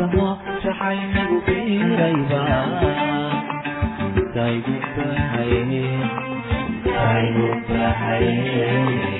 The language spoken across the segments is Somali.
semua cahaya minggu pindah Saibu bahaya Saibu bahaya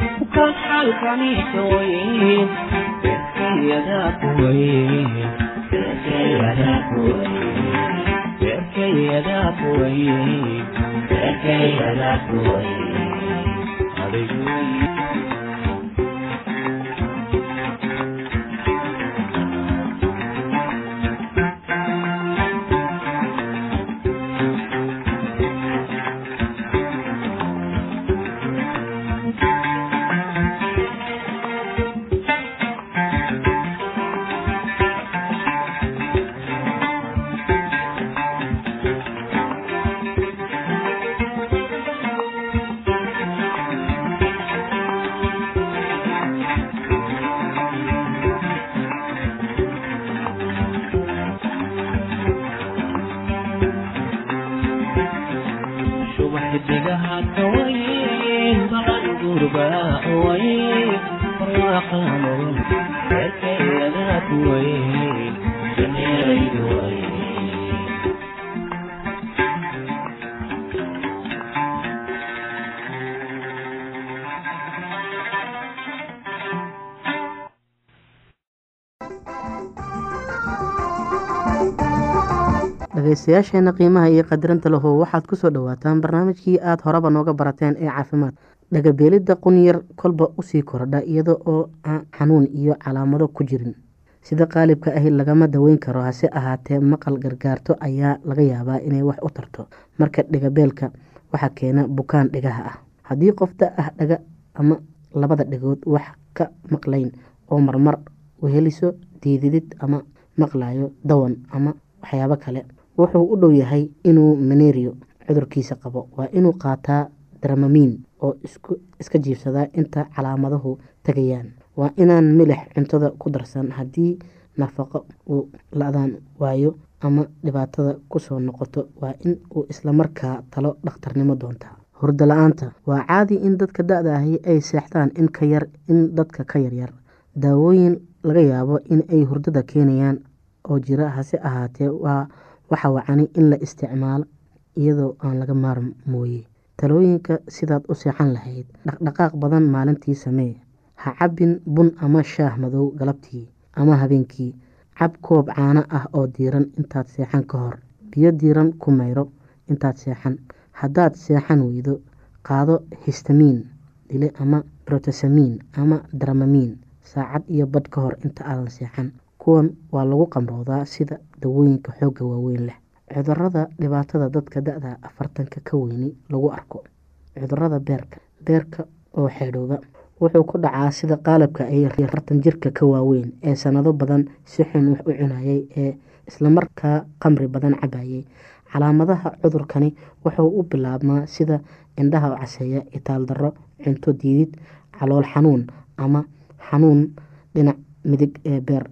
dt com dhegeystayaasheena qiimaha iyo qadirinta lahow waxaad ku soo dhawaataan barnaamijkii aada horeba nooga barateen ee caafimaad. Dhagabeelidda qunyar kolba u sii kordha iyada oo aan xanuun iyo calaamado ku jirin. Sida qaalibka ahi lagama daweyn karo hase ahaatee maqal gargaarto ayaa laga yaabaa inay wax u tarto. Marka dhigabeelka waxaa keena bukaan dhigaha ah. Haddii qofta ah dhaga ama labada dhigood wax ka maqlayn oo marmar weheliso diididid ama maqlayo dawan ama waxyaabo kale wuxuu u dhow yahay inuu maneeriyo cudurkiisa qabo. Waa inuu qaataa dramamiin oo iska jiibsadaa inta calaamaduhu tagayaan. Waa inaan milix cuntada ku darsan haddii nafaqo uu la-daan waayo ama dhibaatada ku soo noqoto. Waa in uu islamarkaa talo dhakhtarnimo doontaa hurdo la'aanta waa caadi in dadka da-da ahi ay seexdaan in ka yar in dadka ka yaryar daawooyin laga yaabo in ay hurdada keenayaan oo jira hase ahaatee waa waxa wacani in la isticmaalo iyadoo aan laga maarmooye talooyinka sidaad u seexan lahayd dhaqdhaqaaq badan maalintii samee. Ha cabin bun ama shaah madow galabtii ama habeenkii. Cab koob caano ah oo diiran intaad seexan ka hor. Biyo diiran ku mayro intaad seexan. Haddaad seexan weydo qaado histamiin dile ama brotesamiin ama dramamiin. Saacad iyo badh ka hor inta aadan seexan kuwan waa lagu qamroodaa sida dawooyinka xoogga waaweyn leh. Cudurada dhibaatada dadka da-da afartanka ka weyni lagu arko. Cudurada beerka. Beerka oo xeedhooba wuxuu ku dhacaa sida qaalabka ay afartan jirka ka waaweyn ee sanado badan si xun wax u cunayay ee islamarkaa qamri badan cabayay calaamadaha cudurkani wuxuu u bilaabmaa sida indhaha caseeya itaal darro cunto diidid calool xanuun ama xanuun dhinac midig ee beerka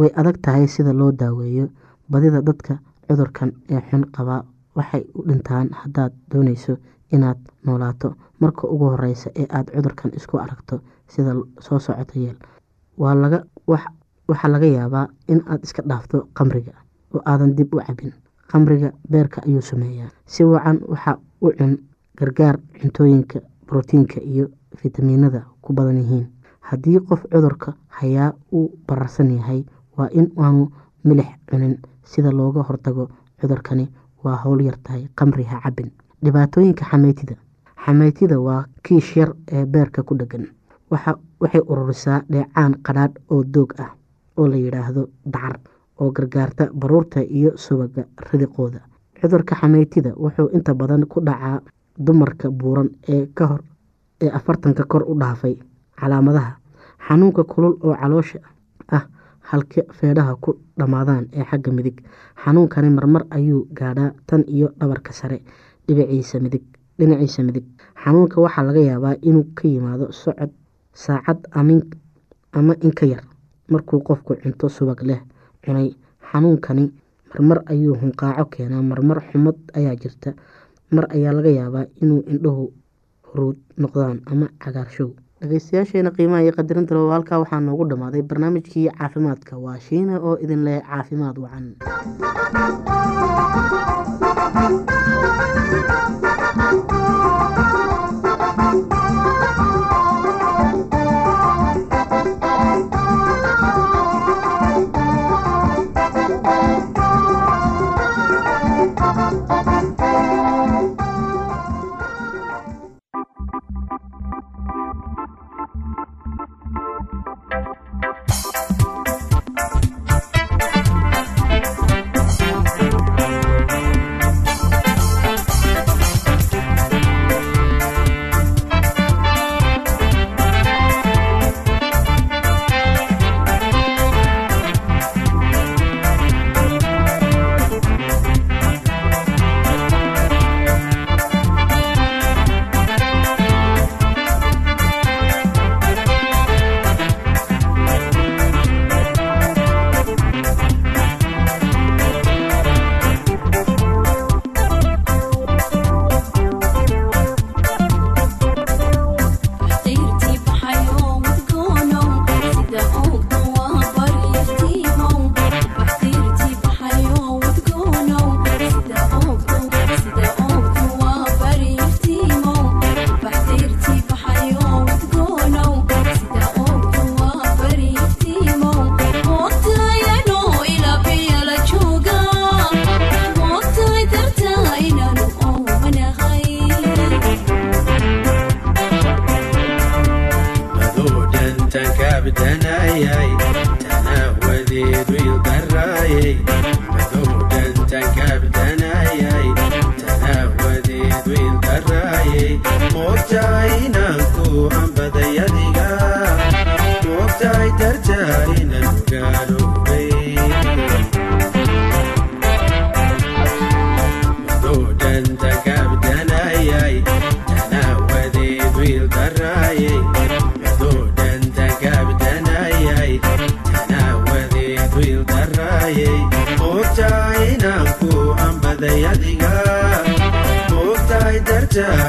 way adag tahay sida loo daaweeyo badida dadka cudurkan ee xun qabaa waxay u dhintaan haddaad dooneyso inaad noolaato. Marka ugu horeysa ee aada cudurkan isku aragto sida soo socota yeel waxaa laga yaabaa in aad iska dhaafto qamriga oo aadan dib u cabin qamriga beerka ayuu sameeyaa. Si wacan waxa u cun gargaar cuntooyinka brotiinka iyo fitamiinada ku badan yihiin. Haddii qof cudurka hayaa uu bararsan yahay waa in aanu milix cunin sida looga hortago cudurkani. Waa howl yar tahay qamri ha cabin dhibaatooyinka xameytida xameytida waa kiish yar ee beerka ku dhegan waxay ururisaa dheecaan qadhaadh oo doog ah oo la yidhaahdo dacar oo gargaarta baruurta iyo subaga ridiqooda. Cudurka xameytida wuxuu inta badan ku dhacaa dumarka buuran ee kahor ee afartanka kor u dhaafay calaamadaha. Xanuunka kulul oo caloosha ah halka feedhaha ku dhammaadaan ee xagga midig. Xanuunkani marmar ayuu gaadhaa tan iyo dhabarka sare dhinaciisa midig xanuunka waxaa laga yaabaa inuu ka yimaado socod saacad ama inka yar markuu qofku cunto subag leh cunay. Xanuunkani marmar ayuu hunqaaco keenaa marmar xumad ayaa jirta. Mar ayaa laga yaabaa inuu indhuhu huruud noqdaan ama cagaarshow dhegeystayaasheena qiimaha iyo qadarinta loo halkaa waxaa noogu dhammaaday barnaamijkii caafimaadka. Waa shiina oo idin leh caafimaad wacan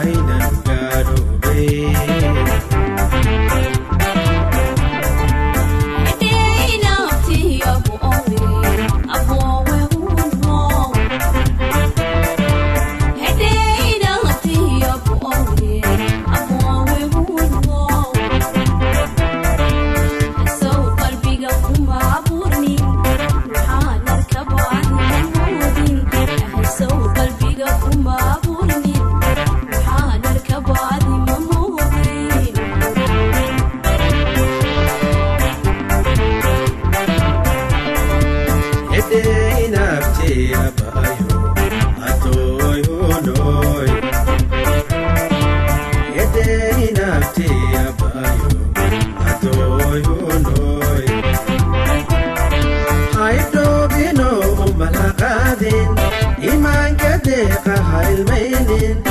dartaa aleeh qahalmaynin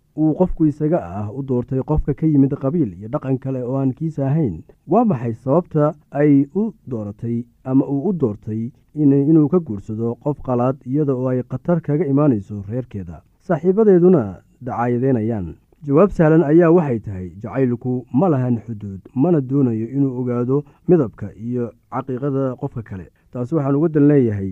uu qofku isaga ah u doortay qofka ka yimid qabiil iyo dhaqan kale oo aan kiisa ahayn. Waa maxay sababta ay u dooratay ama uu u doortay inuu ka guursado qof qalaad iyada oo ay khatar kaga imaanayso reerkeeda? Saaxiibadeeduna dacaayadeynayaan. Jawaab sahlan ayaa waxay tahay jacaylku ma lahan xuduud mana doonayo inuu ogaado midabka iyo caqiiqada qofka kale. Taasi waxaan uga dan leeyahay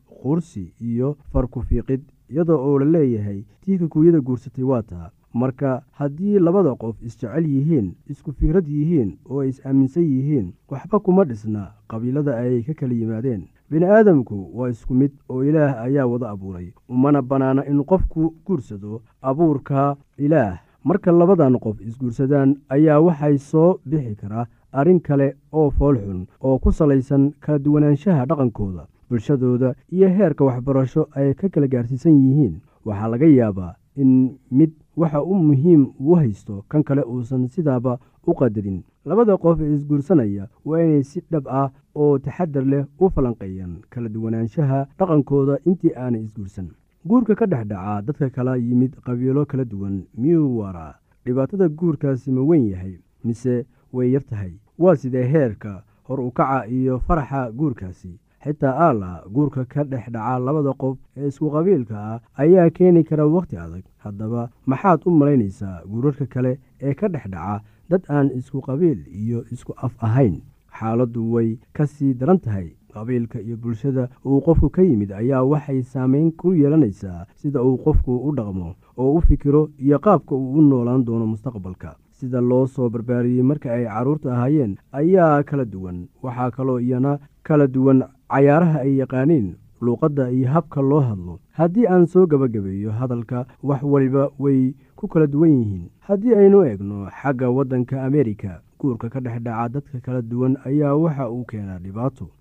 qursi iyo farku-fiiqid iyadoo oo la leeyahay tii kikuuyada guursatay waa taa. Marka haddii labada qof isjecel yihiin isku fikrad yihiin oo is-aaminsan yihiin waxba kuma dhisna qabiilada ay ka kala yimaadeen. Bini aadamku waa isku mid oo ilaah ayaa wada abuuray umana bannaana in qofku guursado abuurka ilaah. Marka labadan qof isguursadaan ayaa waxay soo bixi karaa arrin kale oo foolxun oo ku salaysan kala duwanaanshaha dhaqankooda bulshadooda iyo heerka waxbarasho ay ka kala gaarsiisan yihiin. Waxaa laga yaabaa in mid waxa u muhiim uu haysto kan kale uusan sidaaba u qadarin. Labada qof isguursanaya waa inay si dhab ah oo taxadar leh u falanqeeyaan kala duwanaanshaha dhaqankooda intii aanay isguursan. Guurka ka dhex dhacaa dadka kala yimid qabiilo kala duwan miyuu waraa? Dhibaatada guurkaasi ma weyn yahay mise way yar tahay? Waa sidee heerka hor u kaca iyo faraxa guurkaasi xitaa aala guurka ka dhex dhaca labada qof ee isku qabiilka ah ayaa keeni kara wakhti adag. Haddaba maxaad u malaynaysaa guurarka kale ee ka dhex dhaca dad aan isku qabiil iyo isku af ahayn. Xaaladdu way ka sii daran tahay. Qabiilka iyo bulshada uu qofku ka yimid ayaa waxay saameyn ku yeelanaysaa sida uu qofku u dhaqmo oo u fikiro iyo qaabka uu u noolaan doono mustaqbalka. Sida loo soo barbaariyey marka ay carruurta ahaayeen ayaa kala duwan. Waxaa kaloo iyana kala duwan cayaaraha ay yaqaaniin luuqadda iyo habka loo hadlo. Haddii aan soo gebagabeeyo hadalka wax waliba way ku kala duwan yihiin. Haddii aynu eegno xagga waddanka ameerika guurka ka dhex dhaca dadka kala duwan ayaa waxa uu keenaa dhibaato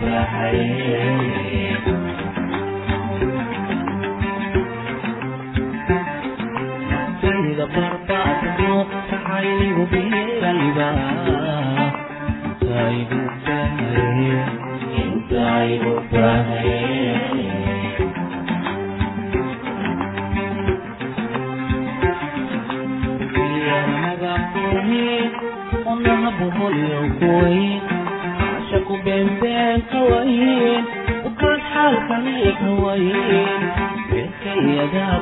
bahaye Sayda barbaadamo jaxaynigu biirayba. Daygu bahaye daygu bahaye cashaku beenbeen ka wayn ukaan xaalkani ka wayn beerkayadaa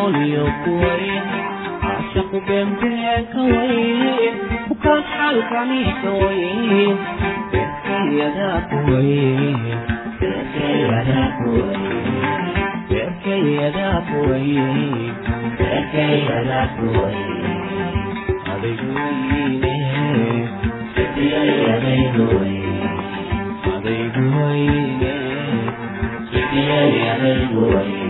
holyo kuwayn caashaqu beenbeen ka wayn ukaan xaalkani ka wayn beerkayadaa kuwayn beerkayadaa kuwayn beerkayadaa kuwayn beerkayadaa kuwayn adigu wayne sidiyay adaygu wayn adaygu wayne sidiyay adaygu wayn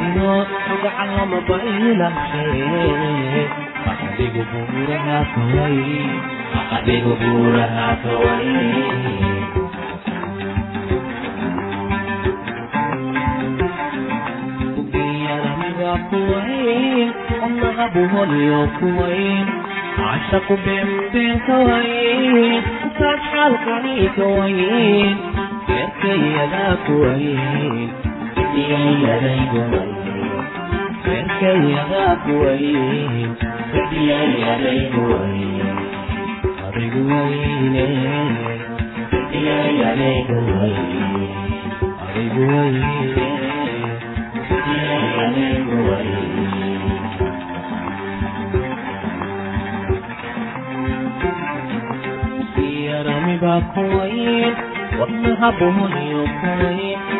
bayrino magaxalama baydhashe adigu buuraha kaway kaway kuwayn wadnahabu holyo kuwayn cashaku beenbeen ka wayn ukaad xaalkani ka wayn beerkayadaa kuwayn sidiyayadaygu beerkayadaa kuwayn sidiyayadaygu wayn adigu wayne sidiyayadaygu wayn adigu wayne yaramiba kuwayn wadnaha buhuniyo kuwayn caashaqu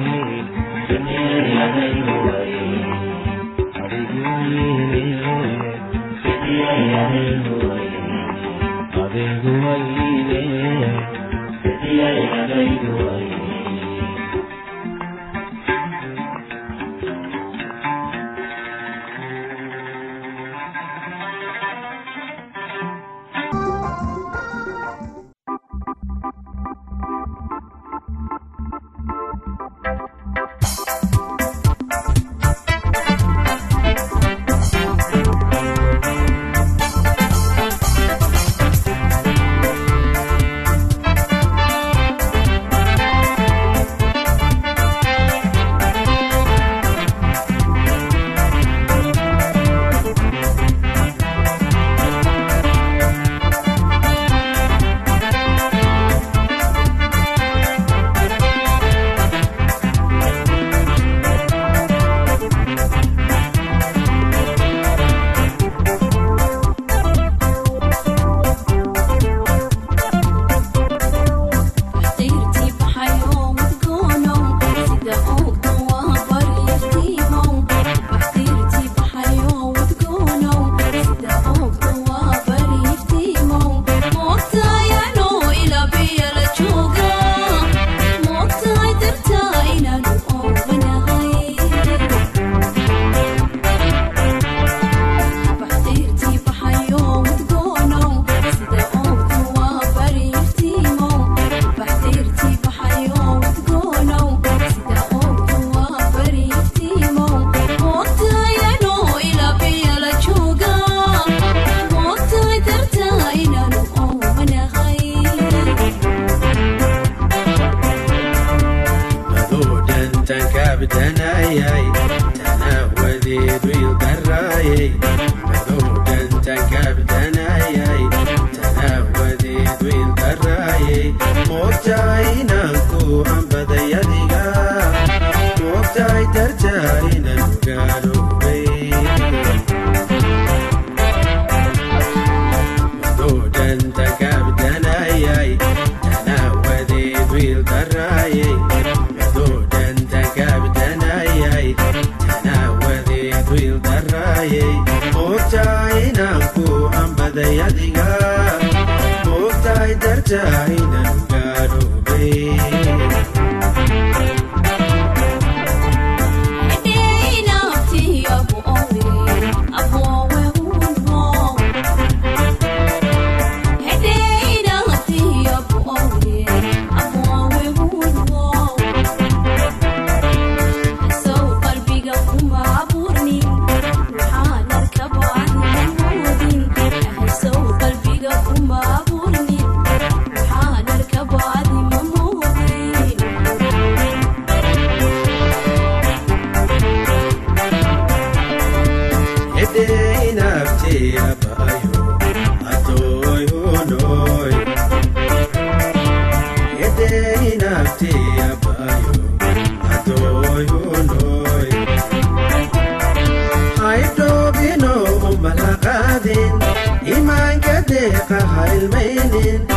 ha ilmaynin